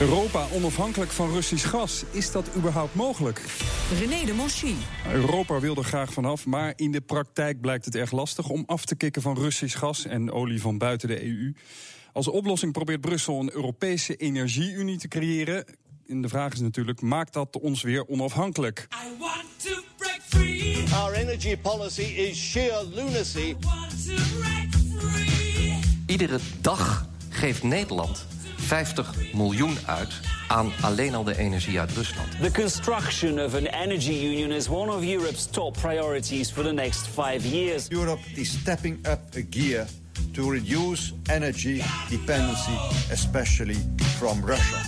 Europa onafhankelijk van Russisch gas. Is dat überhaupt mogelijk? René de Monchy. Europa wil er graag vanaf, maar in de praktijk blijkt het erg lastig om af te kicken van Russisch gas en olie van buiten de EU. Als oplossing probeert Brussel een Europese energieunie te creëren. En de vraag is natuurlijk, maakt dat ons weer onafhankelijk? I want to break free. Our energy policy is sheer lunacy. Want to break free. Iedere dag geeft Nederland 50 miljoen uit aan alleen al de energie uit Rusland. The construction of an energy union is one of Europe's top priorities for the next five years. Europe is stepping up a gear to reduce energy dependency, especially from Russia.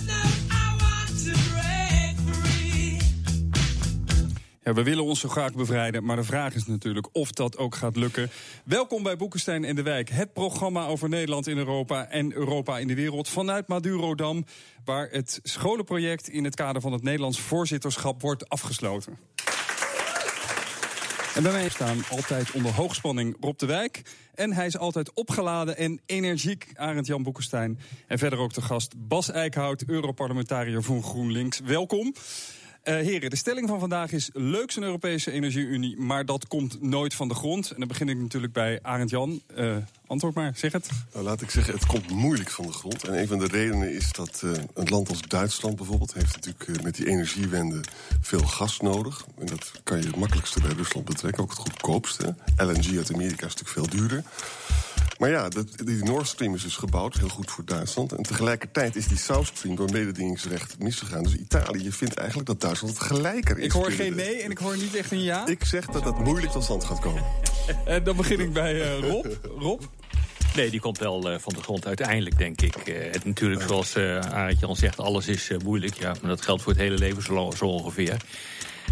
We willen ons zo graag bevrijden, maar de vraag is natuurlijk of dat ook gaat lukken. Welkom bij Boekenstein en de Wijk, het programma over Nederland in Europa en Europa in de wereld vanuit Madurodam, waar het scholenproject in het kader van het Nederlands voorzitterschap wordt afgesloten. En bij mij staan altijd onder hoogspanning Rob de Wijk. En hij is altijd opgeladen en energiek, Arend Jan Boekenstein. En verder ook de gast Bas Eickhout, Europarlementariër van GroenLinks. Welkom. Eh, heren, de stelling van vandaag is leuk zo'n Europese energieunie, maar dat komt nooit van de grond. En dan begin ik natuurlijk bij Arend Jan. Eh, antwoord maar, zeg het. Nou, laat ik zeggen, het komt moeilijk van de grond. En een van de redenen is dat eh, een land als Duitsland bijvoorbeeld... heeft natuurlijk eh, met die energiewende veel gas nodig. En dat kan je het makkelijkste bij Rusland betrekken, ook het goedkoopste. LNG uit Amerika is natuurlijk veel duurder. Maar ja, dat, die Nord Stream is dus gebouwd, heel goed voor Duitsland. En tegelijkertijd is die South Stream door mededingingsrecht misgegaan. Dus Italië vindt eigenlijk dat Duitsland het gelijker is. Ik hoor geen nee en ik hoor niet echt een ja. Ik zeg dat dat moeilijk tot stand gaat komen. En dan begin ik bij eh, Rob. Rob? Nee, die komt wel eh, van de grond uiteindelijk, denk ik. Eh, het, natuurlijk, zoals eh Arendtje al zegt, alles is eh, moeilijk. Ja, maar dat geldt voor het hele leven zo, zo ongeveer.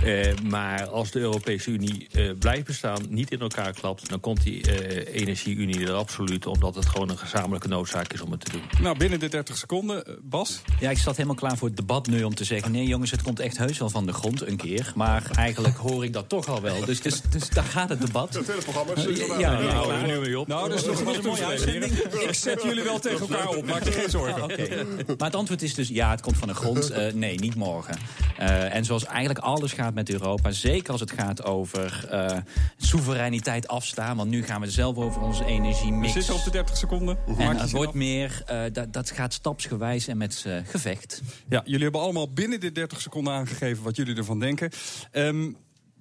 Eh, maar als de Europese Unie eh, blijft bestaan, niet in elkaar klapt... dan komt die eh, energieunie er absoluut... omdat het gewoon een gezamenlijke noodzaak is om het te doen. Nou, binnen de 30 seconden. Bas? Ja, ik zat helemaal klaar voor het debat nu om te zeggen... nee jongens, het komt echt heus wel van de grond een keer. Maar eigenlijk hoor ik dat toch al wel. Dus, dus, dus daar gaat het debat. Het hele programma is Ja, Nou, nu weer op. Nou, dat is nog een mooie uitzending. Ik zet jullie wel tegen elkaar op, maak je geen zorgen. Oké. Maar het antwoord is dus ja, het komt van de grond. Eh, nee, niet morgen. Eh, en zoals eigenlijk alles gaat met Europa... zeker als het gaat over eh, soevereiniteit afstaan... want nu gaan we zelf over onze We energiemix... zitten op de 30 seconden. En het wordt meer, eh, dat, dat gaat stapsgewijs en met eh, gevecht. Ja, jullie hebben allemaal binnen de 30 seconden aangegeven wat jullie ervan denken. Ehm,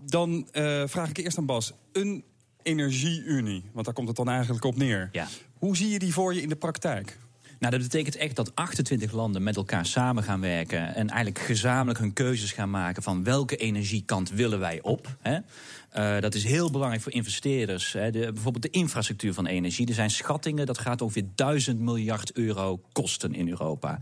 dan vraag ik eerst aan Bas. Een energieunie, want daar komt het dan eigenlijk op neer. Ja. Hoe zie je die voor je in de praktijk? Nou, dat betekent echt dat 28 landen met elkaar samen gaan werken. En eigenlijk gezamenlijk hun keuzes gaan maken van welke energiekant willen wij op. Hè? Eh, dat is heel belangrijk voor investeerders. Hè? De, bijvoorbeeld de infrastructuur van energie. Er zijn schattingen dat gaat ongeveer 1000 miljard euro kosten in Europa.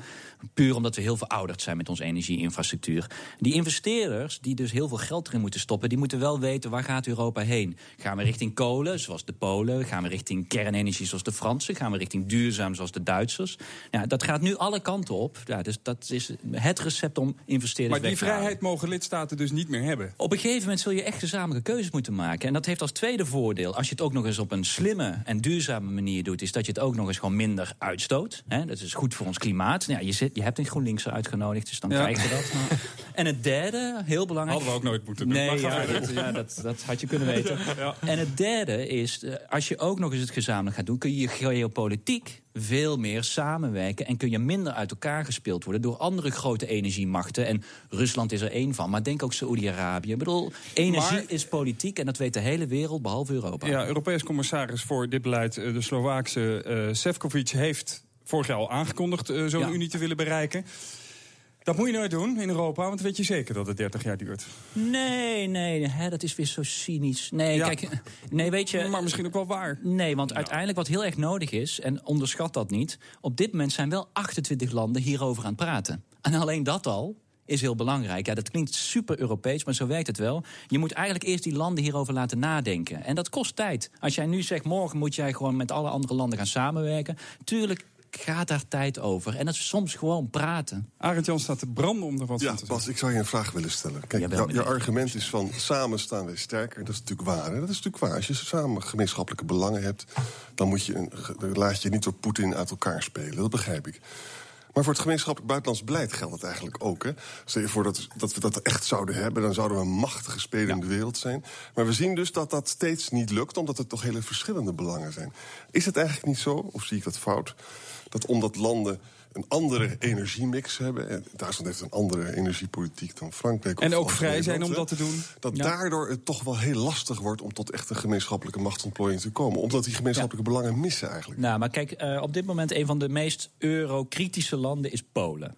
Puur omdat we heel verouderd zijn met onze energieinfrastructuur. Die investeerders, die dus heel veel geld erin moeten stoppen, die moeten wel weten waar gaat Europa heen. Gaan we richting kolen, zoals de Polen? Gaan we richting kernenergie, zoals de Fransen? Gaan we richting duurzaam, zoals de Duitsers? Ja, dat gaat nu alle kanten op. Ja, dus dat is het recept om investeerders Maar die weg te halen. vrijheid mogen lidstaten dus niet meer hebben. Op een gegeven moment zul je echt gezamenlijke keuzes moeten maken. En dat heeft als tweede voordeel, als je het ook nog eens op een slimme en duurzame manier doet, is dat je het ook nog eens gewoon minder uitstoot. Hè? Dat is goed voor ons klimaat. Nou, ja, je, zit, je hebt een GroenLinks uitgenodigd, dus dan Ja. krijg je dat. En het derde, heel belangrijk. Hadden we ook nooit moeten doen. Nee, Maar ja, dat, ja, dat, dat had je kunnen weten. En het derde is, eh, als je ook nog eens het gezamenlijk gaat doen, kun je je geopolitiek veel meer samenwerken en kun je minder uit elkaar gespeeld worden door andere grote energiemachten. En Rusland is er één van, maar denk ook Saoedi-Arabië. Ik bedoel, energie Maar- is politiek en dat weet de hele wereld, behalve Europa. Ja, Europees commissaris voor dit beleid, eh, de Slovaakse eh Sefcovic, heeft vorig jaar al aangekondigd zo'n unie te willen bereiken. Dat moet je nooit doen in Europa, want dan weet je zeker dat het 30 jaar duurt. Nee, nee, hè, dat is weer zo cynisch. Nee, Ja. kijk, nee, weet je. Maar misschien ook wel waar. Nee, want uiteindelijk wat heel erg nodig is, en onderschat dat niet... op dit moment zijn wel 28 landen hierover aan het praten. En alleen dat al is heel belangrijk. Ja, dat klinkt super Europees, maar zo werkt het wel. Je moet eigenlijk eerst die landen hierover laten nadenken. En dat kost tijd. Als jij nu zegt, morgen moet jij gewoon met alle andere landen gaan samenwerken. Tuurlijk gaat daar tijd over. En dat is soms gewoon praten. Arend Jan staat te branden om er wat Ja, van te zeggen. Bas, ik zou je een vraag willen stellen. Kijk, Jawel, jou- je argument is van samen staan wij sterker. Dat is natuurlijk waar. Hè? Dat is natuurlijk waar. Als je samen gemeenschappelijke belangen hebt, dan, moet je een, dan laat je niet door Poetin uit elkaar spelen. Dat begrijp ik. Maar voor het gemeenschappelijk buitenlands beleid geldt het eigenlijk ook. Hè? Stel je voor dat, dat we dat echt zouden hebben, dan zouden we een machtige speler in de wereld zijn. Maar we zien dus dat dat steeds niet lukt, omdat er toch hele verschillende belangen zijn. Is het eigenlijk niet zo, of zie ik dat fout, dat omdat landen een andere energiemix hebben. En Duitsland heeft een andere energiepolitiek dan Frankrijk. En of ook vrij zijn om dat te doen. Dat Ja. daardoor het toch wel heel lastig wordt om tot echt een gemeenschappelijke machtsontplooiing te komen. Omdat die gemeenschappelijke belangen missen eigenlijk. Nou, maar kijk, eh, op dit moment een van de meest eurokritische landen is Polen.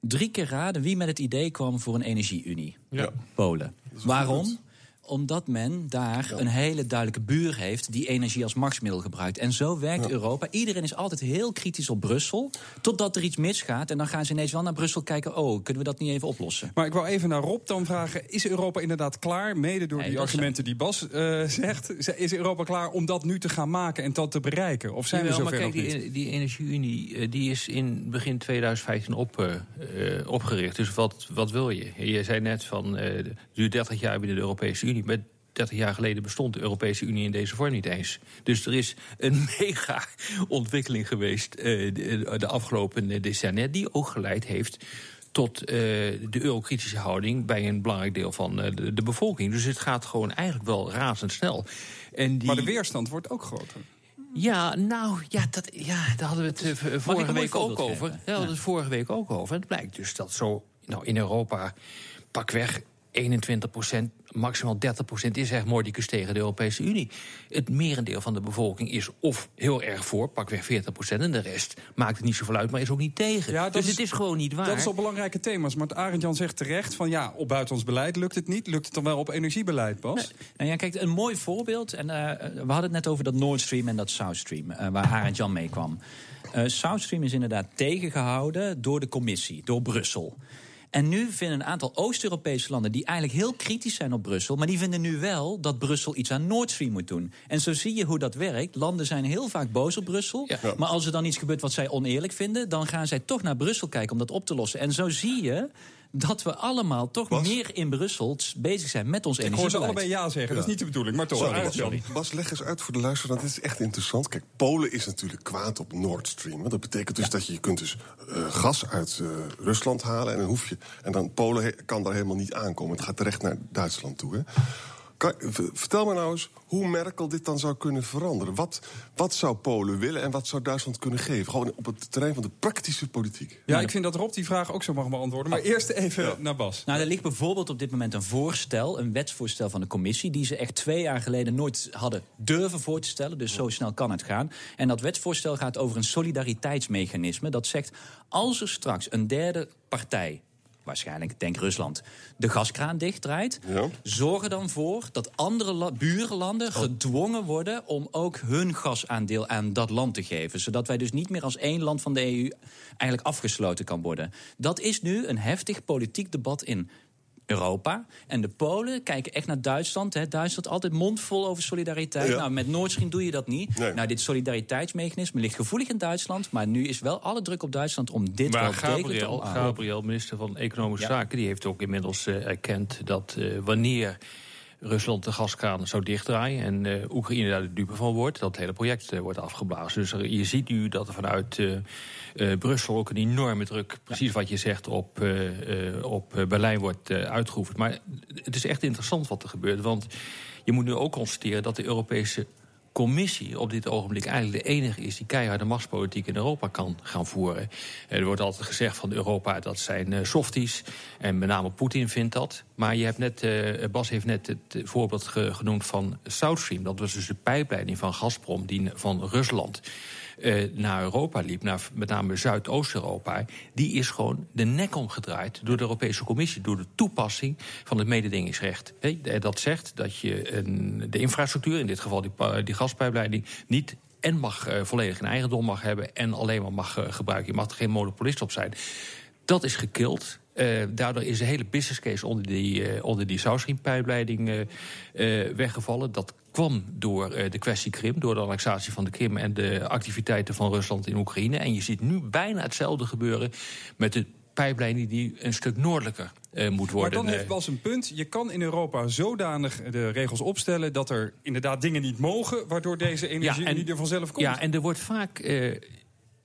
Drie keer raden wie met het idee kwam voor een energieunie. Ja. Polen. Waarom? Omdat men daar een hele duidelijke buur heeft die energie als machtsmiddel gebruikt. En zo werkt Europa. Iedereen is altijd heel kritisch op Brussel. Totdat er iets misgaat. En dan gaan ze ineens wel naar Brussel kijken. Oh, kunnen we dat niet even oplossen? Maar ik wou even naar Rob dan vragen: is Europa inderdaad klaar, mede door Nee, die argumenten die Bas eh, zegt, is Europa klaar om dat nu te gaan maken en dat te bereiken? Of zijn Jawel, we maar zover kijk, nog niet? die, die energieunie eh, die is in begin 2015 op, eh, opgericht. Dus wat, wat wil je? Je zei net van, eh het duurt 30 jaar binnen de Europese Unie. Maar 30 jaar geleden bestond de Europese Unie in deze vorm niet eens. Dus er is een mega ontwikkeling geweest eh, de, de afgelopen decennia... die ook geleid heeft tot eh, de eurokritische houding... bij een belangrijk deel van eh, de, de bevolking. Dus het gaat gewoon eigenlijk wel razendsnel. En die... Maar de weerstand wordt ook groter. Ja, nou, ja, dat, ja, daar hadden we het eh, vorige week ook over. Daar hadden we het vorige week ook over. En het blijkt dus dat zo nou, in Europa pakweg 21 procent, maximaal 30 procent is echt mordicus tegen de Europese Unie. Het merendeel van de bevolking is of heel erg voor, pakweg 40 procent, en de rest maakt het niet zoveel uit, maar is ook niet tegen. Ja, dus is- het is gewoon niet waar. Dat is al belangrijke thema's. Maar Arend Jan zegt terecht van ja, op buitenlands beleid lukt het niet. Lukt het dan wel op energiebeleid, Bas? Nou ja, kijk, een mooi voorbeeld. En, eh, we hadden het net over dat Nord Stream en dat South Stream, eh, waar Arend Jan mee kwam. Eh, South Stream is inderdaad tegengehouden door de commissie, door Brussel. En nu vinden een aantal Oost-Europese landen die eigenlijk heel kritisch zijn op Brussel, maar die vinden nu wel dat Brussel iets aan Nord Stream moet doen. En zo zie je hoe dat werkt. Landen zijn heel vaak boos op Brussel, Ja. maar als er dan iets gebeurt wat zij oneerlijk vinden, dan gaan zij toch naar Brussel kijken om dat op te lossen. En zo zie je dat we allemaal toch Bas? meer in Brussel bezig zijn met ons Ik hoor ze energiebeleid. allebei ja zeggen. Dat is niet de bedoeling, maar toch. Sorry, Bas, leg eens uit voor de luisteraar, dat is echt interessant. Kijk, Polen is natuurlijk kwaad op Nord Stream. hè. Dat betekent dus dat je, je kunt dus eh, gas uit eh, Rusland halen... en dan hoef je... en dan Polen he- kan daar helemaal niet aankomen. Het gaat terecht naar Duitsland toe, hè. Kan, vertel me nou eens hoe Merkel dit dan zou kunnen veranderen. Wat, wat zou Polen willen en wat zou Duitsland kunnen geven? Gewoon op het terrein van de praktische politiek. Ja, ik vind dat Rob die vraag ook zo mag beantwoorden. Maar eerst even naar Bas. Nou, er ligt bijvoorbeeld op dit moment een voorstel, een wetsvoorstel van de commissie, die ze echt twee jaar geleden nooit hadden durven voor te stellen. Dus zo snel kan het gaan. En dat wetsvoorstel gaat over een solidariteitsmechanisme. Dat zegt, als er straks een derde partij. Waarschijnlijk, denk Rusland, de gaskraan dichtdraait. Ja. Zorg er dan voor dat andere la- burenlanden gedwongen worden om ook hun gasaandeel aan dat land te geven. Zodat wij dus niet meer als één land van de EU eigenlijk afgesloten kan worden. Dat is nu een heftig politiek debat in Europa. En de Polen kijken echt naar Duitsland. Hè. Duitsland altijd mondvol over solidariteit. Ja. Nou, met Nord Stream doe je dat niet. Nee. Nou, dit solidariteitsmechanisme ligt gevoelig in Duitsland. Maar nu is wel alle druk op Duitsland om dit wel Maar degelijk te Gabriel. Gabriel, minister van Economische Ja. Zaken, die heeft ook inmiddels eh, erkend dat eh, wanneer Rusland de gaskraan zou dichtdraaien en eh, Oekraïne daar de dupe van wordt, dat het hele project eh, wordt afgeblazen. Dus je ziet nu dat er vanuit eh, Brussel ook een enorme druk, precies wat je zegt, op, op Berlijn wordt uitgeoefend. Maar het is echt interessant wat er gebeurt, want je moet nu ook constateren dat de Europese commissie op dit ogenblik eigenlijk de enige is die keiharde machtspolitiek in Europa kan gaan voeren. Er wordt altijd gezegd van Europa dat zijn eh, softies. En met name Poetin vindt dat. Maar je hebt net, eh, Bas heeft net het eh, voorbeeld ge- genoemd van South Stream. Dat was dus de pijpleiding van Gazprom die van Rusland eh, naar Europa liep, naar met name Zuidoost-Europa, die is gewoon de nek omgedraaid door de Europese Commissie, door de toepassing van het mededingingsrecht. Eh, dat zegt dat je een, de infrastructuur, in dit geval die, die gaspijpleiding, niet en mag eh, volledig in eigendom mag hebben en alleen maar mag gebruiken. Je mag er geen monopolist op zijn. Dat is gekild. Eh, daardoor is de hele business case onder die, eh, onder die South eh, weggevallen. Dat kwam door de kwestie Krim, door de annexatie van de Krim... en de activiteiten van Rusland in Oekraïne. En je ziet nu bijna hetzelfde gebeuren met de pijpleiding... die een stuk noordelijker moet Maar worden. dan eh. heeft Bas een punt. Je kan in Europa zodanig de regels opstellen... dat er inderdaad dingen niet mogen... waardoor deze energie en- niet er vanzelf komt. Ja, en er wordt vaak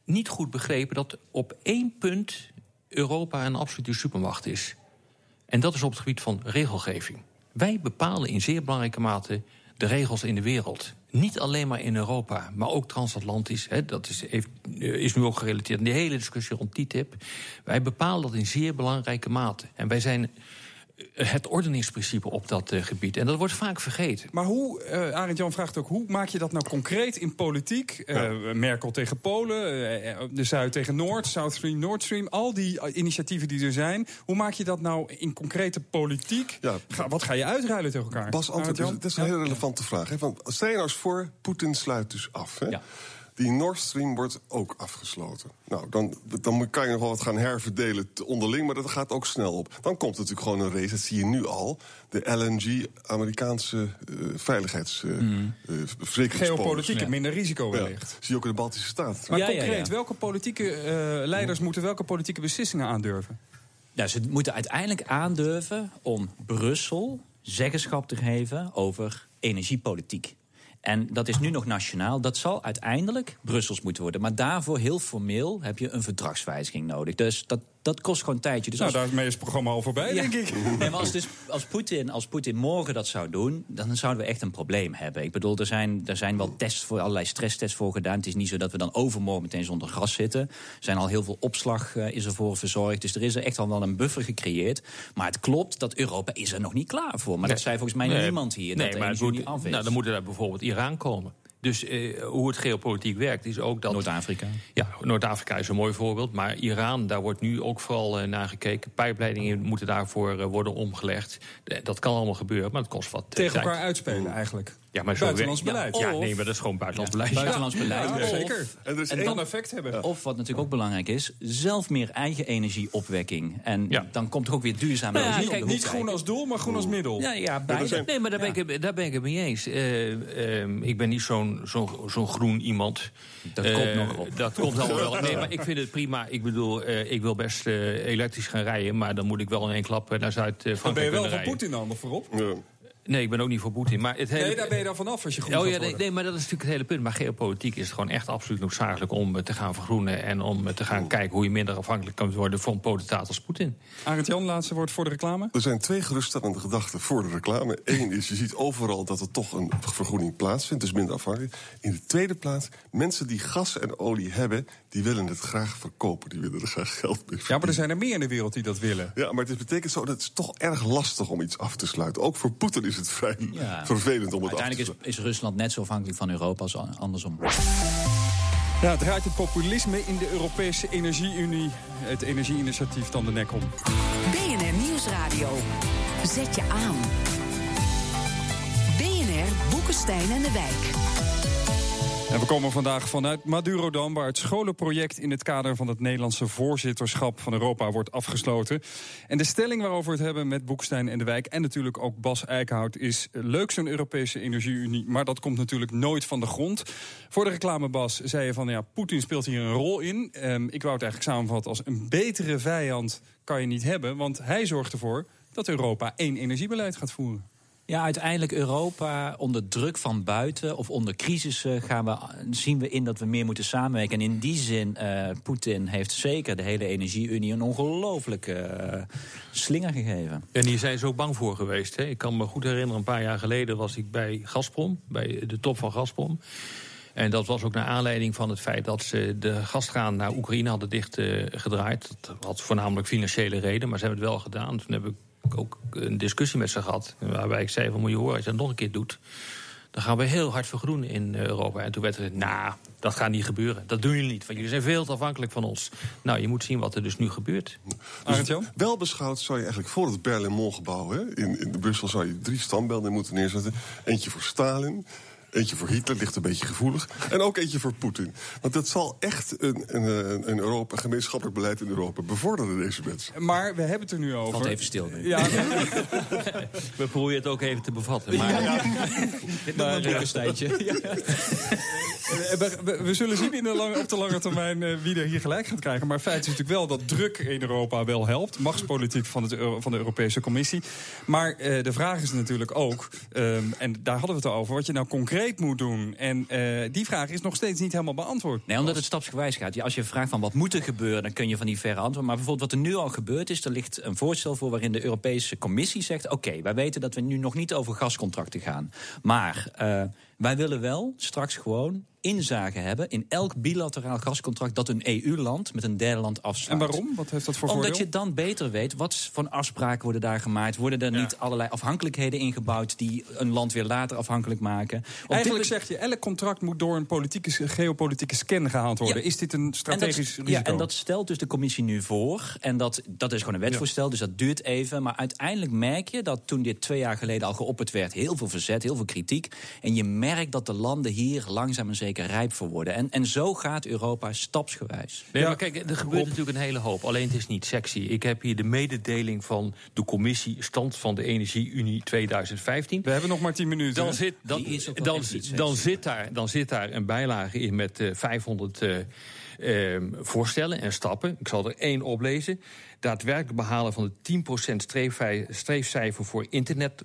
niet goed begrepen dat op één punt Europa een absolute supermacht is. En dat is op het gebied van regelgeving. Wij bepalen in zeer belangrijke mate de regels in de wereld. Niet alleen maar in Europa, maar ook transatlantisch. Hè, dat is, heeft, eh, is nu ook gerelateerd aan de hele discussie rond TTIP. Wij bepalen dat in zeer belangrijke mate. En wij zijn het ordeningsprincipe op dat eh, gebied. En dat wordt vaak vergeten. Maar hoe, eh Arend Jan vraagt ook, hoe maak je dat nou concreet in politiek? Eh, Merkel tegen Polen, de Zuid tegen Noord, South Stream, Nord Stream. Al die initiatieven die er zijn. Hoe maak je dat nou in concrete politiek? Ga, wat ga je uitruilen tegen elkaar? Bas, antwoord, dat is een hele relevante vraag. Hè? Want stel je nou eens voor, Poetin sluit dus af. Hè? Die Nord Stream wordt ook afgesloten. Nou, dan, dan moet- kan je nog wel wat gaan herverdelen onderling, maar dat gaat ook snel op. Dan komt natuurlijk gewoon een race, dat zie je nu al. De LNG, Amerikaanse eh veiligheids... eh, Mm. eh, verzekeringspolis. Geopolitiek, minder risico Ja, wellicht. zie je ook in de Baltische Staten. Maar concreet, welke politieke eh, leiders moeten welke politieke beslissingen aandurven? Nou, ze moeten uiteindelijk aandurven om Brussel zeggenschap te geven over energiepolitiek. En dat is nu nog nationaal. Dat zal uiteindelijk Brussels moeten worden. Maar daarvoor, heel formeel, heb je een verdragswijziging nodig. Dus dat, dat kost gewoon een tijdje. Dus nou, als- daarmee is het programma al voorbij, Ja. denk ik. Nee, maar als, dus, als, Poetin, als Poetin morgen dat zou doen, dan zouden we echt een probleem hebben. Ik bedoel, er zijn, er zijn wel tests voor, allerlei stresstests voor gedaan. Het is niet zo dat we dan overmorgen meteen zonder gas zitten. Er zijn al heel veel opslag eh, is ervoor verzorgd. Dus er is er echt al wel een buffer gecreëerd. Maar het klopt dat Europa is er nog niet klaar voor. Maar dat zei volgens mij Nee, niemand hier. Nee, dat de maar het moet, niet af is. nou, dan moet er daar bijvoorbeeld Iran komen. Dus eh, hoe het geopolitiek werkt is ook dat... Noord-Afrika. Ja, Noord-Afrika is een mooi voorbeeld. Maar Iran, daar wordt nu ook vooral eh, naar gekeken. Pijpleidingen moeten daarvoor eh, worden omgelegd. Dat kan allemaal gebeuren, maar het kost wat Tegen tijd. elkaar uitspelen eigenlijk. Ja, maar zo Buitenlands beleid. Ja, ja, nee, maar dat is gewoon buitenlands beleid. Buitenlands Ja. beleid. Ja, Of- zeker. En één- dan effect hebben. Of wat natuurlijk ook belangrijk is, zelf meer eigen energieopwekking. En dan komt er ook weer duurzame Nou ja, energie kijk, op de niet groen als doel, maar groen als middel. Ja, ja, beide. Nee, maar daar ben, ik, het- daar ben ik het mee eens. Eh, ehm, ik ben niet zo'n zo'n zo'n groen iemand. Dat Eh, komt nog op. Dat komt allemaal wel. Nee, maar ik vind het prima. Ik bedoel, eh, ik wil best eh, elektrisch gaan rijden... maar dan moet ik wel in één klap eh, naar Dan ben Zuid-Frankrijk je wel van. Poetin dan nog voorop? Nee, ik ben ook niet voor Poetin. Maar het hele... Nee, daar ben je dan vanaf als je groen Oh ja, nee, maar dat is natuurlijk het hele punt. Maar geopolitiek is het gewoon echt absoluut noodzakelijk om eh, te gaan vergroenen... en om eh, te gaan kijken hoe je minder afhankelijk kan worden van een potentaat als Poetin. Arend Jan, laatste woord voor de reclame. Er zijn twee geruststellende gedachten voor de reclame. Eén is, je ziet overal dat er toch een vergroening plaatsvindt, dus minder afhankelijk. In de tweede plaats, mensen die gas en olie hebben... die willen het graag verkopen, die willen er graag geld mee Ja, maar er zijn er meer in de wereld die dat willen. Ja, maar het betekent zo dat het is toch erg lastig om iets af te sluiten. Ook voor Poetin is het vrij Ja. vervelend om het af te Uiteindelijk is, is Rusland net zo afhankelijk van Europa als an- andersom. Ja, draait het populisme in de Europese Energie-Unie, het energieinitiatief, dan de nek om. BNR Nieuwsradio. Zet je aan. BNR Boekenstein en de Wijk. En we komen vandaag vanuit Madurodam, waar het scholenproject in het kader van het Nederlandse voorzitterschap van Europa wordt afgesloten. En de stelling waarover we het hebben met Boekstein en de Wijk en natuurlijk ook Bas Eickhout is leuk zo'n Europese energieunie, maar dat komt natuurlijk nooit van de grond. Voor de reclame Bas zei je van ja, Poetin speelt hier een rol in. Ehm, ik wou het eigenlijk samenvatten als een betere vijand kan je niet hebben, want hij zorgt ervoor dat Europa één energiebeleid gaat voeren. Ja, uiteindelijk Europa onder druk van buiten of onder crisissen gaan we, zien we in dat we meer moeten samenwerken. En in die zin, eh Poetin heeft zeker de hele energieunie een ongelooflijke eh, slinger gegeven. En hier zijn ze ook bang voor geweest. Hè? Ik kan me goed herinneren, een paar jaar geleden was ik bij Gazprom, bij de top van Gazprom. En dat was ook naar aanleiding van het feit dat ze de gaskraan naar Oekraïne hadden dichtgedraaid. dat had voornamelijk financiële reden, maar ze hebben het wel gedaan. Toen heb ik ook een discussie met ze gehad. Waarbij ik zei: van, Moet je horen, als je dat nog een keer doet. dan gaan we heel hard vergroenen in Europa. En toen werd er gezegd: Nou, dat gaat niet gebeuren. Dat doen jullie niet, want jullie zijn veel te afhankelijk van ons. Nou, je moet zien wat er dus nu gebeurt. Dus wel beschouwd zou je eigenlijk voor het Berlaymont-gebouw... Hè, in, in Brussel zou je drie standbeelden moeten neerzetten. Eentje voor Stalin, Eentje voor Hitler, ligt een beetje gevoelig. En ook eentje voor Poetin. Want dat zal echt een, een, een, een Europa, een gemeenschappelijk beleid in Europa bevorderen, deze mensen. Maar we hebben het er nu over. Valt even stil nu. Ja, We proberen het ook even te bevatten. Maar, Maar, een boekensteintje. Eh, we, we- we zullen zien in de lange, op de lange termijn eh, wie er hier gelijk gaat krijgen. Maar feit is natuurlijk wel dat druk in Europa wel helpt. Machtspolitiek van, het, van de Europese Commissie. Maar eh, de vraag is natuurlijk ook, ehm, en daar hadden we het al over... wat je nou concreet moet doen. En eh, die vraag is nog steeds niet helemaal beantwoord. Nee, omdat het stapsgewijs gaat. Ja, als je vraagt van wat moet er gebeuren, dan kun je van die verre antwoorden. Maar bijvoorbeeld wat er nu al gebeurd is, er ligt een voorstel voor waarin de Europese Commissie zegt: oké, wij weten dat we nu nog niet over gascontracten gaan. Maar eh, wij willen wel straks gewoon inzage hebben in elk bilateraal gascontract dat een EU-land met een derde land afsluit. En waarom? Wat heeft dat voor Omdat voordeel? je dan beter weet wat voor afspraken worden daar gemaakt. Worden er niet allerlei afhankelijkheden ingebouwd die een land weer later afhankelijk maken? Op Eigenlijk dit- zeg je, elk contract moet door een politieke, geopolitieke scan gehaald worden. Ja. Is dit een strategisch en dat, risico? Ja, en dat stelt dus de commissie nu voor. En dat, dat is gewoon een wetsvoorstel, dus dat duurt even. Maar uiteindelijk merk je dat toen dit twee jaar geleden al geopperd werd... heel veel verzet, heel veel kritiek. En je merkt dat de landen hier langzaam en zeker rijp voor worden. En, en zo gaat Europa stapsgewijs. Nee, maar kijk, er gebeurt natuurlijk een hele hoop. Alleen het is niet sexy. Ik heb hier de mededeling van de commissie Stand van de Energie-Unie 2015. We hebben nog maar 10 minuten. Dan zit, dan, Die is ook wel dan, dan, zit daar, dan zit daar een bijlage in met eh, 500 eh, ehm, voorstellen en stappen. Ik zal er één oplezen. Daadwerkelijk behalen van de 10% streefvij- streefcijfer voor internet.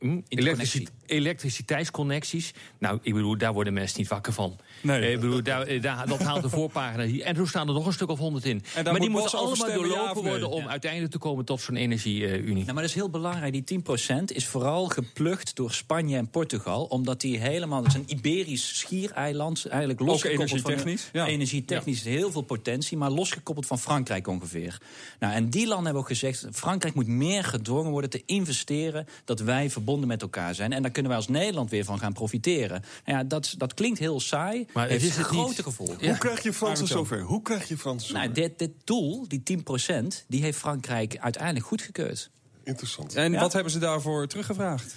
Hm, elektrici- elektriciteitsconnecties. Nou, ik bedoel, daar worden mensen niet wakker van. Nee. Eh, ik bedoel, daar, eh, daar, dat haalt de voorpagina hier. En zo staan er nog een stuk of honderd in. Maar die moet moeten allemaal ja doorlopen worden om Ja. uiteindelijk te komen tot zo'n energie-unie. Nou, maar dat is heel belangrijk. Die 10% is vooral geplukt door Spanje en Portugal. Omdat die helemaal... Het is een Iberisch schiereiland. Eigenlijk losgekoppeld energietechnisch, Van, ja. Energietechnisch heel veel potentie. Maar losgekoppeld van Frankrijk ongeveer. Nou, en die landen hebben ook gezegd... Frankrijk moet meer gedwongen worden te investeren... dat wij verbonden met elkaar zijn. En daar kunnen wij als Nederland weer van gaan profiteren. Nou ja, dat, dat klinkt heel saai. Maar heeft is het grote niet- gevolgen. Hoe krijg je Fransen zover? Hoe krijg je Fransen zover? Nou, dit, dit doel, die 10%, die heeft Frankrijk uiteindelijk goedgekeurd. Interessant. En Ja. wat hebben ze daarvoor teruggevraagd?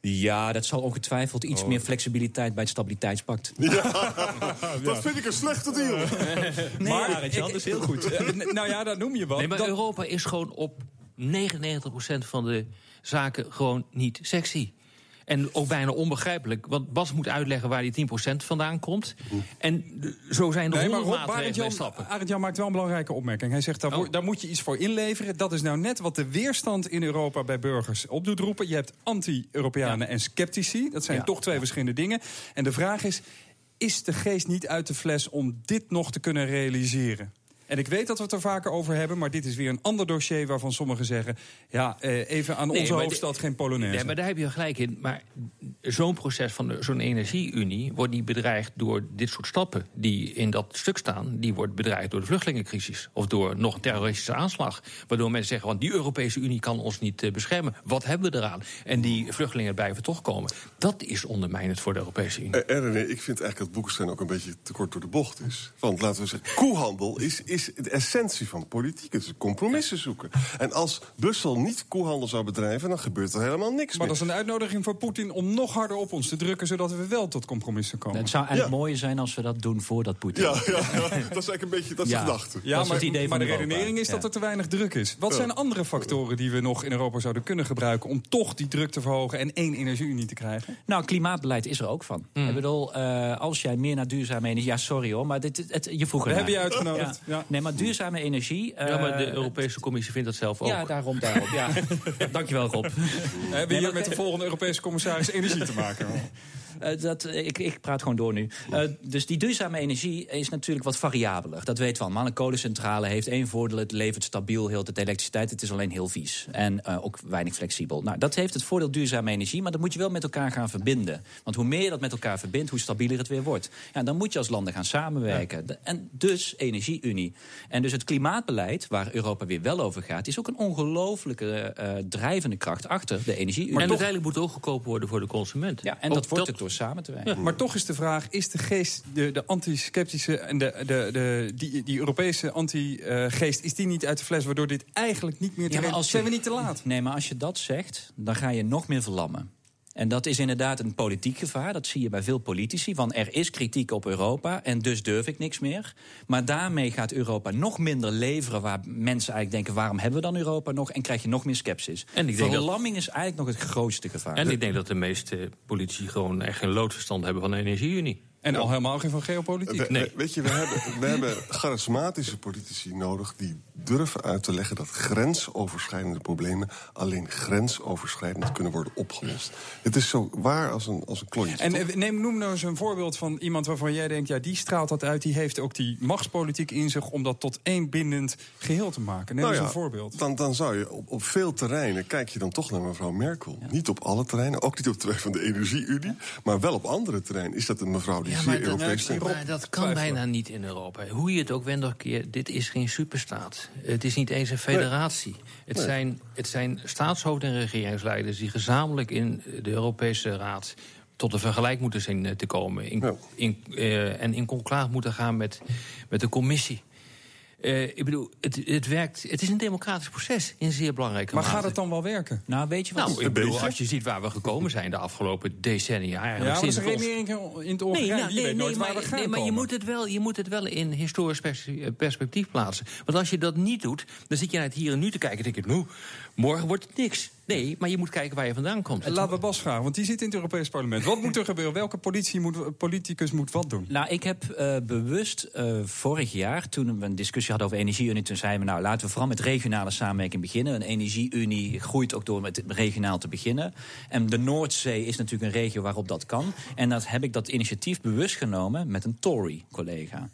Ja, dat zal ongetwijfeld iets meer flexibiliteit bij het stabiliteitspact. Dat vind ik een slechte deal. Nee, Maar dat is heel goed. Eh, nou ja, dat noem je wat. Nee, maar Dat- Europa is gewoon op 99% van de zaken gewoon niet sexy. En ook bijna onbegrijpelijk. Want Bas moet uitleggen waar die 10% vandaan komt. En zo zijn er Nee, honderd maatregelen stappen. Arend-Jan maakt wel een belangrijke opmerking. Hij zegt, daar, Oh. daar moet je iets voor inleveren. Dat is nou net wat de weerstand in Europa bij burgers op doet roepen. Je hebt anti-Europeanen en sceptici. Dat zijn Ja. toch twee verschillende dingen. En de vraag is, is de geest niet uit de fles om dit nog te kunnen realiseren? En ik weet dat we het er vaker over hebben, maar dit is weer een ander dossier waarvan sommigen zeggen: ja, eh, even aan onze hoofdstad de- geen Polonaise. Nee, maar daar heb je gelijk in. Maar zo'n proces van zo'n energieunie wordt niet bedreigd door dit soort stappen die in dat stuk staan. Die wordt bedreigd door de vluchtelingencrisis of door nog een terroristische aanslag. Waardoor mensen zeggen: want die Europese Unie kan ons niet eh, beschermen. Wat hebben we eraan? En die vluchtelingen blijven toch komen. Dat is ondermijnend voor de Europese Unie. Eh, En René, ik vind eigenlijk dat Boekenstein ook een beetje te kort door de bocht is. Want laten we zeggen, koehandel is, is de essentie van politiek. Het is compromissen zoeken. En als Brussel niet koehandel zou bedrijven, dan gebeurt er helemaal niks Maar meer. dat is een uitnodiging voor Poetin om nog harder op ons te drukken, zodat we wel tot compromissen komen. Het zou eigenlijk Ja. mooier zijn als we dat doen voordat Poetin. Ja, ja, ja, dat is eigenlijk een beetje dat is Ja. de gedachte. Ja, Dat is maar, het idee maar van de Europa. redenering is Ja. dat er te weinig druk is. Wat zijn andere factoren die we nog in Europa zouden kunnen gebruiken... om toch die druk te verhogen en één energieunie te krijgen? Nou, klimaatbeleid is er ook van. Hmm. Ik bedoel, eh, als jij meer naar duurzame energie... Ja, sorry hoor, maar dit, het, je vroeg We hebben je uitgenodigd. Ja. Nee, maar duurzame energie... ja, maar de eh, Europese Commissie vindt dat zelf ook. Ja, daarom, daarom. Ja. Dankjewel, Rob. We hebben Nee, hier maar- met de volgende Europese commissaris energie te maken. Eh, dat, eh, ik, ik praat gewoon door nu. Eh, dus die duurzame energie is natuurlijk wat variabeler. Dat weten we allemaal. Een kolencentrale heeft één voordeel. Het levert stabiel heel de elektriciteit. Het is alleen heel vies. En ook weinig flexibel. Nou, dat heeft het voordeel duurzame energie. Maar dat moet je wel met elkaar gaan verbinden. Want hoe meer je dat met elkaar verbindt, hoe stabieler het weer wordt. Ja, dan moet je als landen gaan samenwerken. En dus energieunie. En dus het klimaatbeleid, waar Europa weer wel over gaat... is ook een ongelooflijke drijvende kracht achter de energieunie. en uiteindelijk moet het ook goedkoop worden voor de consument. ja, en Ook dat wordt het door samen te werken. Maar toch is de vraag, is de geest, de, de anti-sceptische en de, de, de, die, die Europese anti-geest... is die niet uit de fles, waardoor dit eigenlijk niet meer te Ja, maar redden- als je- Zijn we niet te laat? Nee, maar als je dat zegt, dan ga je nog meer verlammen. En dat is inderdaad een politiek gevaar. Dat zie je bij veel politici. Van er is kritiek op Europa en dus durf ik niks meer. Maar daarmee gaat Europa nog minder leveren waar mensen eigenlijk denken: waarom hebben we dan Europa nog? En krijg je nog meer sceptisch. En ik denk dat- Verlamming is eigenlijk nog het grootste gevaar. En ik denk dat de meeste politici gewoon echt geen loodverstand hebben van de energie-unie. En al helemaal geen van geopolitiek. We- we- Weet je, we hebben, we hebben charismatische politici nodig die durven uit te leggen dat grensoverschrijdende problemen alleen grensoverschrijdend kunnen worden opgelost. Het is zo waar als een, als een klontje. En toch? eh, neem, noem nou eens een voorbeeld van iemand waarvan jij denkt... ja, die straalt dat uit, die heeft ook die machtspolitiek in zich... om dat tot één bindend geheel te maken. Neem Nou eens ja, een voorbeeld. Dan, dan zou je op, op veel terreinen, kijk je dan toch naar mevrouw Merkel. Niet op alle terreinen, ook niet op het terrein van de Energie-Unie. Maar wel op andere terreinen is dat een mevrouw die Ja, maar dat, maar kan bijna niet in Europa. Hoe je het ook wendt dit is geen superstaat. Het is niet eens een federatie. Het, Nee. zijn, het zijn staatshoofden en regeringsleiders... die gezamenlijk in de Europese Raad tot een vergelijk moeten zien eh, te komen. In, in, eh, en in conclaaf moeten gaan met, met de commissie. Eh, ik bedoel, het, het, werkt, het is een democratisch proces in zeer belangrijke Maar mate. gaat het dan wel werken? Nou, weet je wat? Nou, ik bedoel, als je ziet waar we gekomen zijn de afgelopen decennia... Ja, eigenlijk maar is ons- redenering in het Hongarije. die weet nooit waar maar, we gaan nee, maar je moet, het wel, je moet het wel in historisch pers- eh, perspectief plaatsen. Want als je dat niet doet, dan zit je naar het hier en nu te kijken... en denk je, nou, morgen wordt het niks. Nee, maar je moet kijken waar je vandaan komt. Laten we Bas vragen, want die zit in het Europees Parlement. Wat moet er gebeuren? Welke politie moet, politicus moet wat doen? Nou, ik heb eh, bewust eh, vorig jaar, toen we een discussie hadden over energieunie... toen zeiden we, nou, laten we vooral met regionale samenwerking beginnen. Een energieunie groeit ook door met regionaal te beginnen. En de Noordzee is natuurlijk een regio waarop dat kan. En dat heb ik dat initiatief bewust genomen met een Tory-collega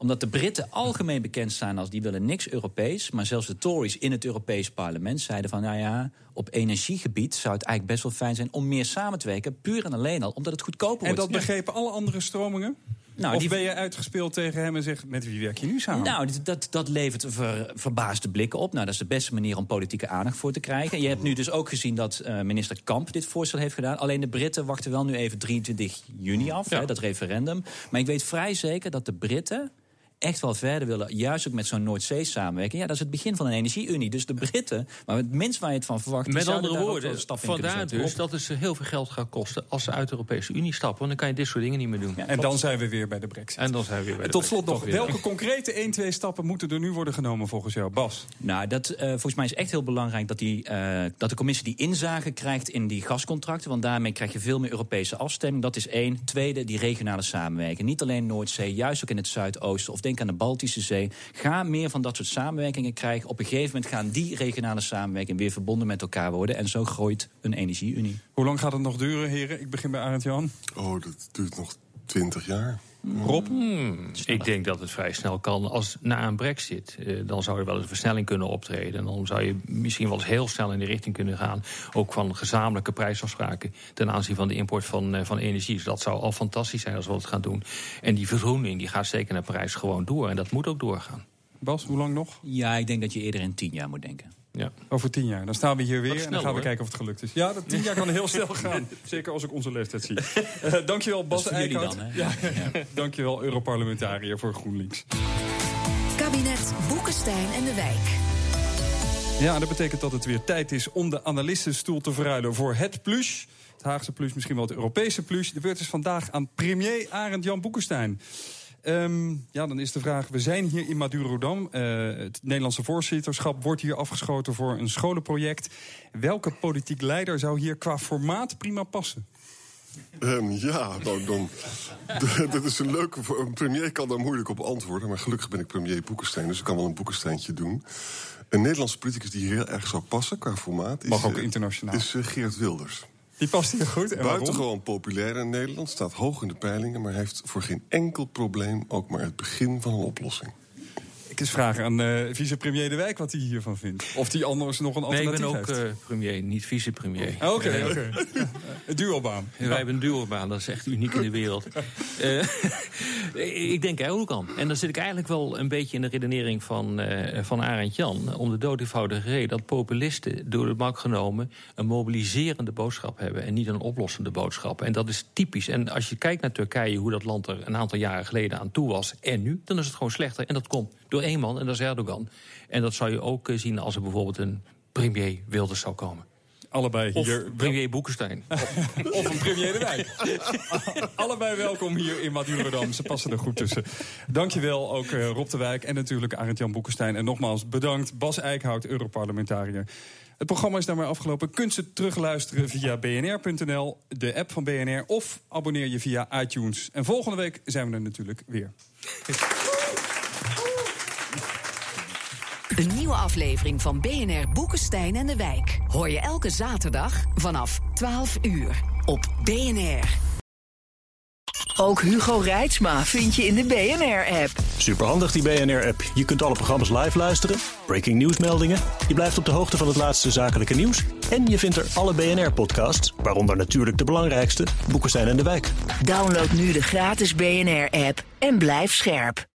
omdat de Britten algemeen bekend staan als die willen niks Europees. Maar zelfs de Tories in het Europees parlement zeiden van... nou ja, op energiegebied zou het eigenlijk best wel fijn zijn om meer samen te werken. Puur en alleen al, omdat het goedkoper En wordt. dat begrepen alle andere stromingen? Nou, of die- ben je uitgespeeld tegen hem en zegt... met wie werk je nu samen? Nou, dat, dat levert ver, verbaasde blikken op. Nou, dat is de beste manier om politieke aandacht voor te krijgen. Je hebt nu dus ook gezien dat eh, minister Kamp dit voorstel heeft gedaan. Alleen de Britten wachten wel nu even 23 juni af, hè, dat referendum. Maar ik weet vrij zeker dat de Britten echt wel verder willen. Juist ook met zo'n Noordzee samenwerking. Ja, dat is het begin van een energieunie. Dus de Britten, maar het minst waar je het van verwacht... Met zouden andere daar ook wel woorden, vandaar zetten. dus dat het ze heel veel geld gaat kosten... als ze uit de Europese Unie stappen. Want dan kan je dit soort dingen niet meer doen. en dan zijn we weer bij de brexit. En dan zijn we weer bij de Tot slot nog, welke concrete 1, 2 stappen moeten er nu worden genomen volgens jou, Bas? Nou, dat, eh, volgens mij is echt heel belangrijk dat, die, eh, dat de commissie die inzage krijgt in die gascontracten. Want daarmee krijg je veel meer Europese afstemming. Dat is één. Tweede, die regionale samenwerking. Niet alleen Noordzee, juist ook in het Zuidoosten. Of denk aan de Baltische Zee. Ga meer van dat soort samenwerkingen krijgen. Op een gegeven moment gaan die regionale samenwerkingen weer verbonden met elkaar worden. En zo groeit een energieunie. Hoe lang gaat het nog duren, heren? Ik begin bij Arend Jan. Oh, dat duurt nog twintig jaar. Rob? Hmm, ik denk dat het vrij snel kan. Als na een brexit, eh, dan zou er wel eens een versnelling kunnen optreden. En dan zou je misschien wel eens heel snel in de richting kunnen gaan... ook van gezamenlijke prijsafspraken... ten aanzien van de import van, eh, van energie. Dus dat zou al fantastisch zijn als we dat gaan doen. En die vergroening die gaat zeker naar Parijs gewoon door. En dat moet ook doorgaan. Bas, hoe lang nog? Ja, ik denk dat je eerder in tien jaar moet denken. Ja. Over tien jaar. Dan staan we hier weer en dan gaan we hoor. kijken of het gelukt is. Ja, dat tien jaar kan heel snel gaan. Zeker als ik onze leeftijd zie. Eh, dankjewel, Bas Eickhout. dan, hè? Ja, dankjewel, Europarlementariër voor GroenLinks. Kabinet Boekenstein en de Wijk. Ja, dat betekent dat het weer tijd is om de analistenstoel te verruilen voor het plus. Het Haagse plus, misschien wel het Europese plus. De beurt is vandaag aan premier Arend Jan Boekenstein. Ehm, ja, dan is de vraag, we zijn hier in Madurodam. Eh het Nederlandse voorzitterschap wordt hier afgeschoten voor een scholenproject. Welke politiek leider zou hier qua formaat prima passen? Ehm, ja, nou, dan, dat is een leuke... voor- Een premier kan daar moeilijk op antwoorden... maar gelukkig ben ik premier Boekenstein... dus ik kan wel een Boekensteintje doen. Een Nederlandse politicus die heel erg zou passen qua formaat... Is, Mag ook eh, internationaal. Is eh, Geert Wilders. Die past hier goed. En? Buitengewoon populair in Nederland, staat hoog in de peilingen... maar heeft voor geen enkel probleem ook maar het begin van een oplossing. Ik eens vragen aan eh, vicepremier De Wijk wat hij hiervan vindt. Of die anders nog een Nee, ik alternatief ben ook heeft. eh, premier, niet vicepremier. Oké, Eh, oké. Een duobaan. Ja, Wij hebben een duurbaan, dat is echt uniek in de wereld. Eh, ik denk er ook aan. En dan zit ik eigenlijk wel een beetje in de redenering van, eh van Arend Jan. Om de dood eenvoudige reden dat populisten door de bank genomen... een mobiliserende boodschap hebben en niet een oplossende boodschap. En dat is typisch. En als je kijkt naar Turkije, hoe dat land er een aantal jaren geleden aan toe was... en nu, dan is het gewoon slechter. En dat komt door één man, en dat is Erdogan. En dat zou je ook eh, zien als er bijvoorbeeld een premier Wilders zou komen. allebei Of hier. premier Boekenstein. of een premier de Wijk. allebei welkom hier in Madurodam. Ze passen er goed tussen. Dankjewel ook eh, Rob de Wijk en natuurlijk Arend-Jan Boekenstein. En nogmaals bedankt Bas Eickhout, Europarlementariër. Het programma is daarmee afgelopen. Kunt ze terugluisteren via bnr.nl, de app van BNR... of abonneer je via iTunes. En volgende week zijn we er natuurlijk weer. Een nieuwe aflevering van BNR Boekenstein en de Wijk. Hoor je elke zaterdag vanaf 12 uur op BNR. Ook Hugo Reitsma vind je in de BNR-app. Superhandig die BNR-app. Je kunt alle programma's live luisteren, breaking nieuwsmeldingen. Je blijft op de hoogte van het laatste zakelijke nieuws. En je vindt er alle BNR-podcasts, waaronder natuurlijk de belangrijkste, Boekenstein en de Wijk. Download nu de gratis BNR-app en blijf scherp.